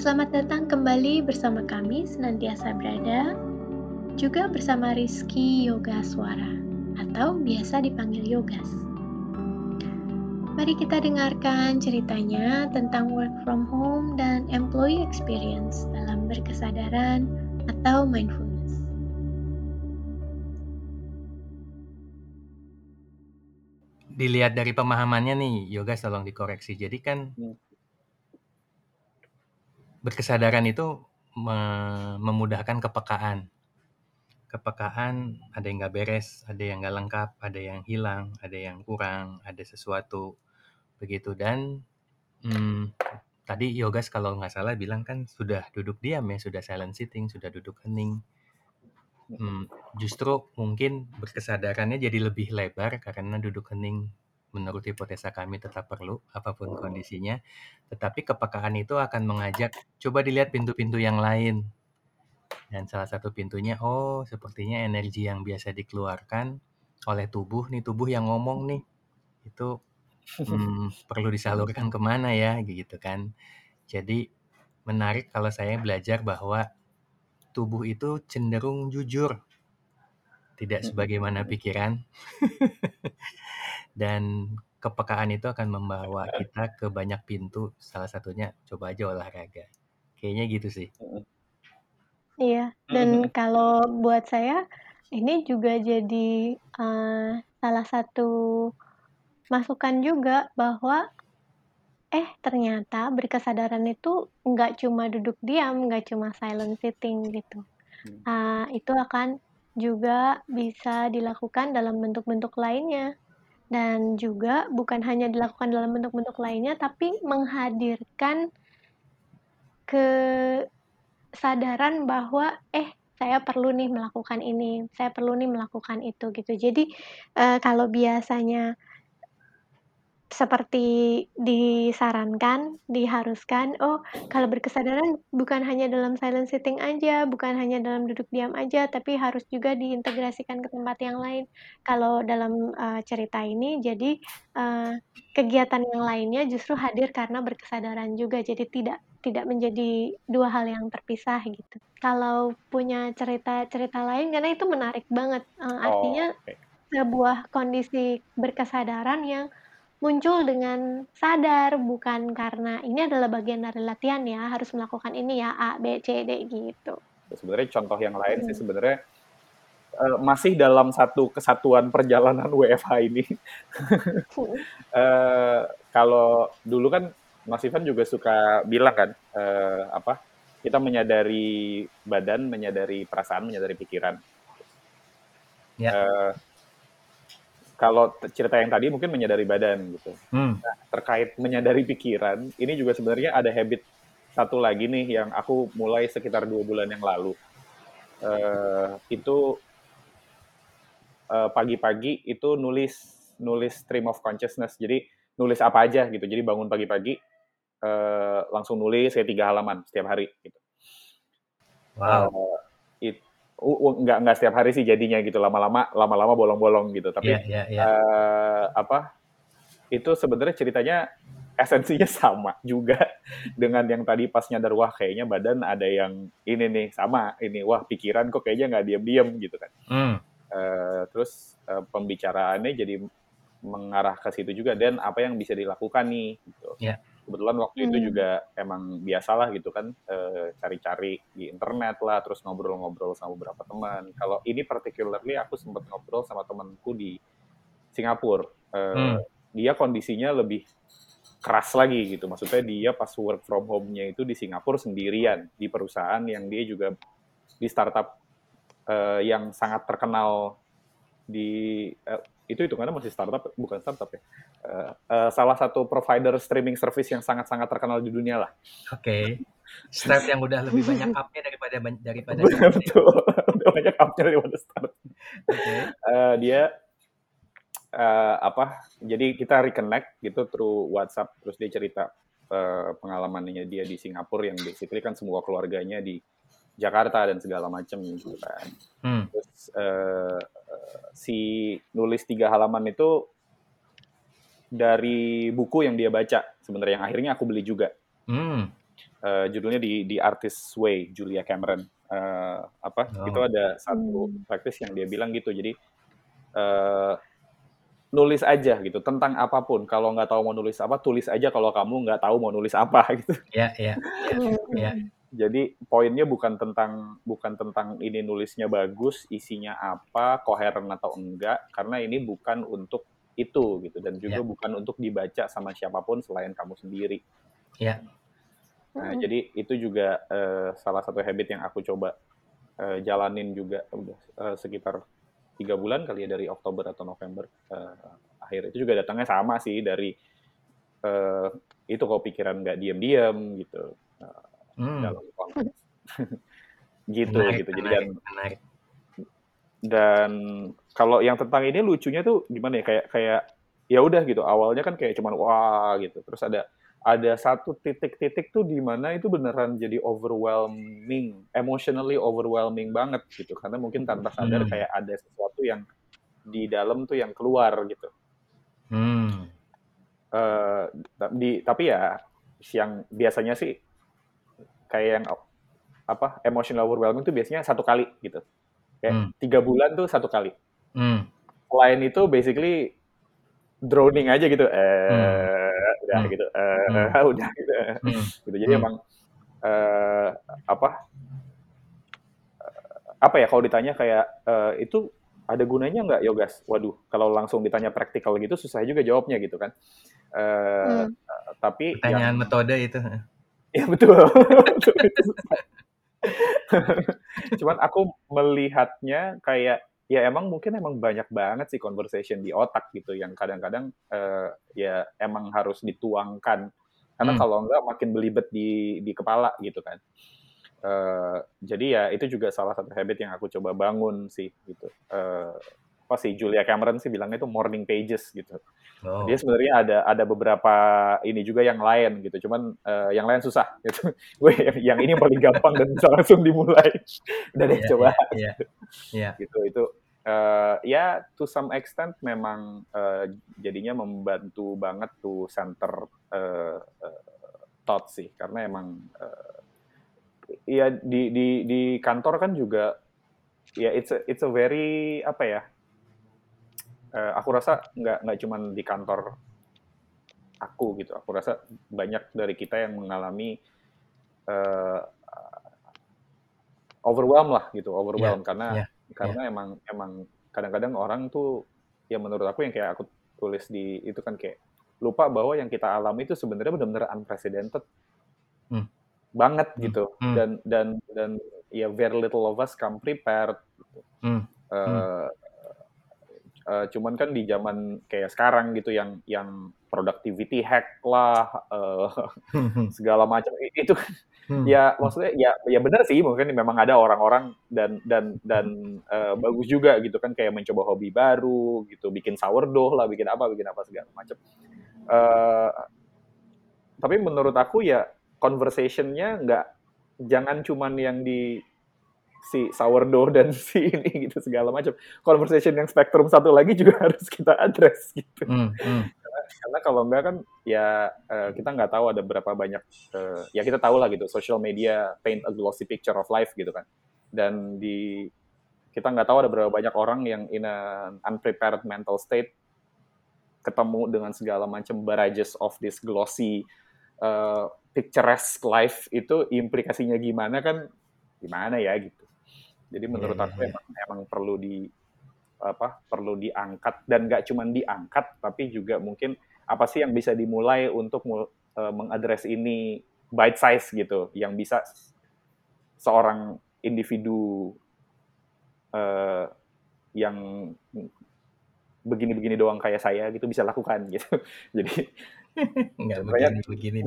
Selamat datang kembali bersama kami senantiasa berada, juga bersama Rizky Yoga Suara, atau biasa dipanggil Yogas. Mari kita dengarkan ceritanya tentang work from home dan employee experience dalam berkesadaran atau mindfulness. Dilihat dari pemahamannya nih, Yoga tolong dikoreksi. Jadi kan Hmm. Berkesadaran itu me- memudahkan kepekaan. Kepekaan ada yang nggak beres, ada yang nggak lengkap, ada yang hilang, ada yang kurang, ada sesuatu begitu. Dan hmm, tadi Yogas kalau nggak salah bilang kan sudah duduk diam ya, sudah silent sitting, sudah duduk hening. Hmm, justru mungkin berkesadarannya jadi lebih lebar karena duduk hening menurut hipotesa kami tetap perlu apa pun kondisinya. Tetapi kepekaan itu akan mengajak coba dilihat pintu-pintu yang lain. Dan salah satu pintunya, oh sepertinya energi yang biasa dikeluarkan oleh tubuh nih, tubuh yang ngomong nih, itu hmm, perlu disalurkan ke mana ya, gitu kan. Jadi menarik kalau saya belajar bahwa tubuh itu cenderung jujur, tidak sebagaimana pikiran. Dan kepekaan itu akan membawa kita ke banyak pintu, salah satunya coba aja olahraga. Kayaknya gitu sih. Iya, dan kalau buat saya ini juga jadi uh, salah satu masukan juga bahwa eh ternyata berkesadaran itu nggak cuma duduk diam, nggak cuma silent sitting gitu. Uh, itu akan juga bisa dilakukan dalam bentuk-bentuk lainnya dan juga bukan hanya dilakukan dalam bentuk-bentuk lainnya tapi menghadirkan kesadaran bahwa eh saya perlu nih melakukan ini, saya perlu nih melakukan itu gitu. Jadi uh, kalau biasanya seperti disarankan, diharuskan, oh kalau berkesadaran bukan hanya dalam silent sitting aja, bukan hanya dalam duduk diam aja, tapi harus juga diintegrasikan ke tempat yang lain. Kalau dalam uh, cerita ini, jadi uh, kegiatan yang lainnya justru hadir karena berkesadaran juga, jadi tidak tidak menjadi dua hal yang terpisah gitu. Kalau punya cerita-cerita lain, karena itu menarik banget, uh, artinya Oh, oke. sebuah kondisi berkesadaran yang muncul dengan sadar, bukan karena ini adalah bagian dari latihan ya, harus melakukan ini ya, A, B, C, D, gitu. Sebenarnya contoh yang lain sih Hmm. sebenarnya eh, masih dalam satu kesatuan perjalanan WFH ini. Hmm. Eh, kalau dulu kan Mas Ivan juga suka bilang kan eh, apa kita menyadari badan, menyadari perasaan, menyadari pikiran. Ya. Eh, kalau cerita yang tadi mungkin menyadari badan gitu. Hmm. Nah, terkait menyadari pikiran, ini juga sebenarnya ada habit satu lagi nih yang aku mulai sekitar dua bulan yang lalu. Eh, itu eh, pagi-pagi itu nulis nulis stream of consciousness. Jadi nulis apa aja gitu. Jadi bangun pagi-pagi eh, langsung nulis kayak tiga halaman setiap hari gitu. Wow. Eh, it- u- u- nggak nggak setiap hari sih jadinya gitu. Lama-lama lama-lama bolong-bolong gitu. Tapi Iya, iya, iya. eh, apa itu sebenarnya ceritanya esensinya sama juga dengan yang tadi pas nyadar wah kayaknya badan ada yang ini nih sama ini wah pikiran kok kayaknya nggak diam-diam gitu kan Hmm. Eh, terus eh, pembicaraannya jadi mengarah ke situ juga dan apa yang bisa dilakukan nih gitu. Ya. Kebetulan waktu itu Hmm. juga emang biasalah gitu kan eh, cari-cari di internet lah terus ngobrol-ngobrol sama beberapa teman kalau ini particularly aku sempat ngobrol sama temanku di Singapura Eh, Hmm. dia kondisinya lebih keras lagi gitu. Maksudnya dia pas work from home-nya itu di Singapura sendirian di perusahaan yang dia juga di startup eh, yang sangat terkenal di eh, itu itu karena masih startup bukan startup ya. Eh, eh, salah satu provider streaming service yang sangat-sangat terkenal di dunia lah. Oke. Start yang udah lebih banyak up-nya daripada daripada Betul. Udah banyak up-nya daripada startup. Oke. Eh, dia eh, apa jadi kita reconnect gitu through WhatsApp terus dia cerita pengalamannya dia di Singapura yang basically kan semua keluarganya di Jakarta dan segala macam gitu kan Hmm. terus eh, si nulis tiga halaman itu dari buku yang dia baca sebenarnya yang akhirnya aku beli juga. Hmm. uh, judulnya di di Artist's Way Julia Cameron. Uh, apa oh. itu ada satu hmm. praktis yang dia bilang gitu. Jadi uh, nulis aja gitu tentang apa pun. Kalau nggak tahu mau nulis apa tulis aja. Kalau kamu nggak tahu mau nulis apa gitu. Ya ya. Ya jadi poinnya bukan tentang bukan tentang ini nulisnya bagus isinya apa koheren atau enggak karena ini bukan untuk itu gitu. Dan juga ya. bukan untuk dibaca sama siapa pun selain kamu sendiri. Ya. Nah hmm. jadi itu juga uh, salah satu habit yang aku coba uh, jalanin juga udah uh, sekitar tiga bulan kali ya dari Oktober atau November uh, akhir. Itu juga datangnya sama sih dari uh, itu kok pikiran nggak diem-diem gitu. Uh, hmm. dalam konteks gitu menarik, gitu jadi dan menarik. dan kalau yang tentang ini lucunya tuh gimana ya kayak kayak ya udah gitu awalnya kan kayak cuman wah gitu terus ada ada satu titik-titik tuh di mana itu beneran jadi overwhelming, emotionally overwhelming banget gitu. Karena mungkin tanpa sadar hmm. kayak ada sesuatu yang di dalam tuh yang keluar gitu. Hmm. Uh, di tapi ya yang biasanya sih kayak yang apa emotional overwhelming tuh biasanya satu kali gitu. Kayak hmm. tiga bulan tuh satu kali. Hmm. Selain itu basically droning aja gitu. Eh, hmm udah hmm. gitu uh, hmm. udah gitu hmm. gitu jadi hmm. emang uh, apa uh, apa ya kalau ditanya kayak uh, itu ada gunanya nggak yogas waduh kalau langsung ditanya praktikal gitu susah juga jawabnya gitu kan uh, hmm. tapi pertanyaan yang, metode itu ya betul. Cuman aku melihatnya kayak ya emang mungkin emang banyak banget sih conversation di otak gitu yang kadang-kadang uh, ya emang harus dituangkan. Karena hmm. kalau enggak makin belibet di di kepala gitu kan. Uh, jadi ya itu juga salah satu habit yang aku coba bangun sih gitu. Uh, apa sih Julia Cameron sih bilangnya itu morning pages gitu oh. dia sebenarnya ada ada beberapa ini juga yang lain gitu cuman uh, yang lain susah gitu gue yang, yang ini paling gampang dan bisa langsung dimulai udah deh yeah, coba yeah, yeah. Yeah. gitu itu uh, ya to some extent memang uh, jadinya membantu banget tuh center uh, uh, thought sih karena emang uh, ya di di di kantor kan juga ya it's a, it's a very apa ya uh, aku rasa nggak nggak cuma di kantor aku gitu aku rasa banyak dari kita yang mengalami uh, overwhelm lah gitu overwhelm yeah, karena yeah karena yeah. emang emang kadang-kadang orang tuh ya menurut aku yang kayak aku tulis di itu kan kayak lupa bahwa yang kita alami itu sebenarnya benar-benar unprecedented hmm. banget hmm. gitu hmm. dan dan dan ya very little of us come prepared gitu. hmm. Uh, hmm. Uh, cuman kan di zaman kayak sekarang gitu yang yang productivity hack lah uh, segala macam itu kan Hmm. Ya maksudnya ya ya benar sih mungkin memang ada orang-orang dan dan dan uh, bagus juga gitu kan kayak mencoba hobi baru gitu, bikin sourdough lah, bikin apa, bikin apa segala macam. Uh, tapi menurut aku ya conversationnya nggak jangan cuman yang di si sourdough dan si ini gitu segala macam. Conversation yang spektrum satu lagi juga harus kita address gitu. Hmm, hmm karena kalau enggak kan ya uh, kita nggak tahu ada berapa banyak uh, ya kita tahu lah gitu social media paint a glossy picture of life gitu kan dan di kita nggak tahu ada berapa banyak orang yang in an unprepared mental state ketemu dengan segala macam barrages of this glossy uh, picturesque life itu implikasinya gimana kan gimana ya gitu jadi menurut yeah, aku yeah. Emang, emang perlu di apa perlu diangkat. Dan nggak cuma diangkat tapi juga mungkin apa sih yang bisa dimulai untuk uh, mengadres ini bite size gitu. Yang bisa seorang individu uh, yang begini-begini doang kayak saya gitu bisa lakukan gitu. Jadi nggak begini begini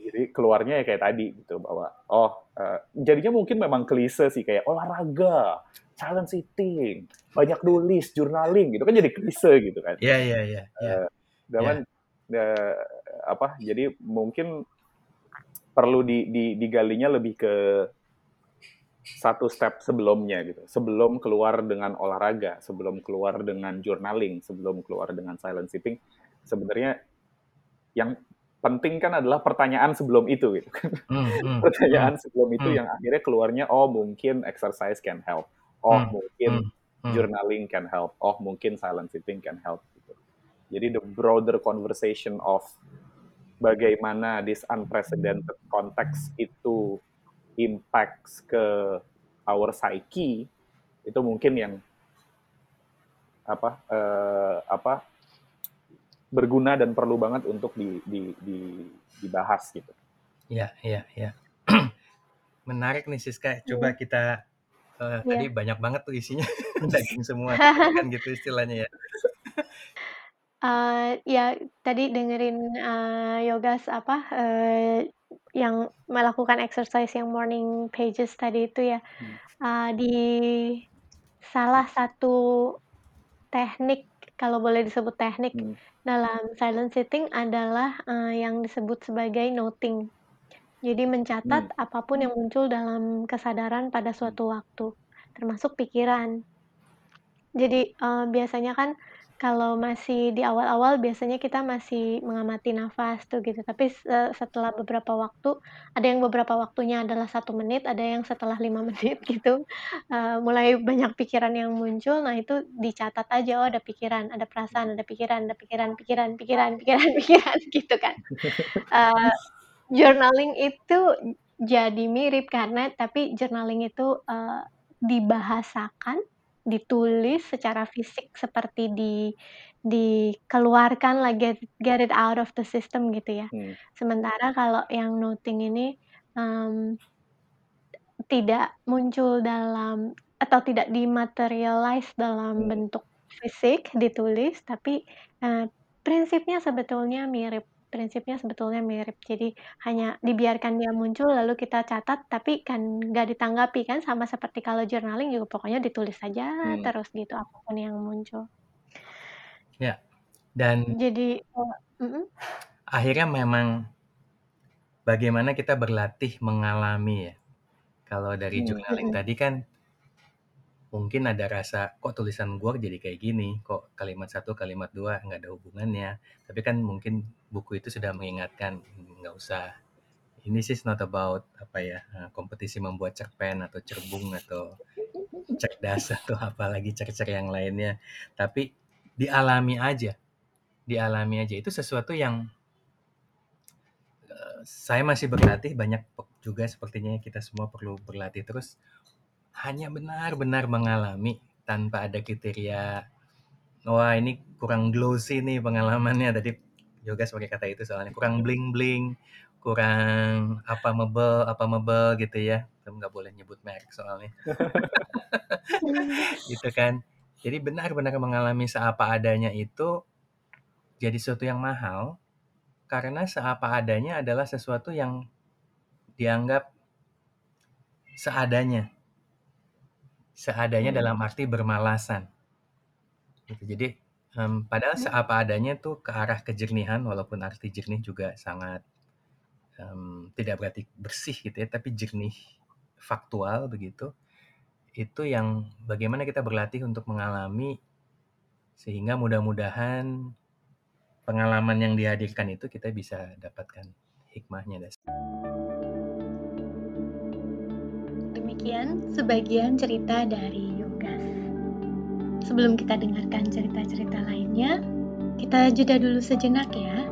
jadi keluarnya ya kayak tadi gitu bahwa oh uh, jadinya mungkin memang klise sih kayak olahraga silent sitting, banyak nulis, journaling gitu kan jadi klise gitu kan. Iya iya iya. iya. Dan iya. uh, apa? Jadi mungkin perlu di, di, digalinya lebih ke satu step sebelumnya gitu. Sebelum keluar dengan olahraga, sebelum keluar dengan journaling, sebelum keluar dengan silent sitting, sebenarnya yang penting kan adalah pertanyaan sebelum itu gitu. Hmm, hmm, pertanyaan hmm, sebelum itu hmm. yang akhirnya keluarnya oh mungkin exercise can help. Oh hmm, mungkin journaling can help. Oh mungkin silent sitting can help gitu. Jadi the broader conversation of bagaimana this unprecedented context itu impacts ke our psyche itu mungkin yang apa uh, apa berguna dan perlu banget untuk di, di, di, dibahas gitu. Iya, iya, iya. Menarik nih Siska. Coba iya. kita uh, ya. tadi banyak banget tuh isinya daging semua kan gitu istilahnya ya. Uh, ya tadi dengerin uh, yogas apa uh, yang melakukan exercise yang morning pages tadi itu ya hmm. uh, di salah satu teknik kalau boleh disebut teknik hmm. Dalam silent sitting adalah uh, yang disebut sebagai noting. Jadi mencatat hmm. apa pun yang muncul dalam kesadaran pada suatu waktu, termasuk pikiran. Jadi uh, biasanya kan kalau masih di awal-awal biasanya kita masih mengamati nafas tuh gitu, tapi setelah beberapa waktu, ada yang beberapa waktunya adalah satu menit, ada yang setelah lima menit gitu, uh, mulai banyak pikiran yang muncul, nah itu dicatat aja, oh ada pikiran, ada perasaan, ada pikiran ada pikiran pikiran pikiran pikiran pikiran gitu kan. Uh, journaling itu jadi mirip karena tapi journaling itu, uh, dibahasakan ditulis secara fisik seperti di dikeluarkan lah, get get it out of the system gitu ya. Hmm. Sementara kalau yang noting ini, um, tidak muncul dalam atau tidak dimaterialize dalam hmm. bentuk fisik, ditulis, tapi, uh, prinsipnya sebetulnya mirip prinsipnya sebetulnya mirip. Jadi hanya dibiarkan dia muncul lalu kita catat, tapi kan nggak ditanggapi kan sama seperti kalau journaling juga pokoknya ditulis saja hmm. terus gitu apa pun yang muncul. Ya, dan Jadi uh, uh akhirnya memang bagaimana kita berlatih mengalami ya. Kalau dari hmm. journaling tadi kan mungkin ada rasa kok tulisan gue jadi kayak gini, kok kalimat satu, kalimat dua nggak ada hubungannya. Tapi kan mungkin buku itu sudah mengingatkan nggak usah. Ini sih not about apa ya eh, kompetisi membuat cerpen atau cerbung atau cerdas atau apalagi cer-cer yang lainnya. Tapi dialami aja, dialami aja itu sesuatu yang uh, saya masih berlatih banyak juga sepertinya kita semua perlu berlatih terus hanya benar-benar mengalami tanpa ada kriteria. Wah ini kurang glossy nih pengalamannya. Tadi juga sebagai kata itu soalnya. Kurang bling bling kurang apa mebel apa mebel gitu ya. Kamu nggak boleh nyebut merek soalnya. Gitu kan. Jadi benar-benar mengalami seapa adanya itu jadi sesuatu yang mahal karena seapa adanya adalah sesuatu yang dianggap seadanya seadanya hmm. dalam arti bermalasan. Gitu. Jadi um, padahal hmm. seapa adanya tuh ke arah kejernihan walaupun arti jernih juga sangat um, tidak berarti bersih gitu ya, tapi jernih faktual begitu. Itu yang bagaimana kita berlatih untuk mengalami sehingga mudah-mudahan pengalaman yang dihadirkan itu kita bisa dapatkan hikmahnya. Demikian sebagian cerita dari Yogas. Sebelum kita dengarkan cerita-cerita lainnya, kita jeda dulu sejenak ya.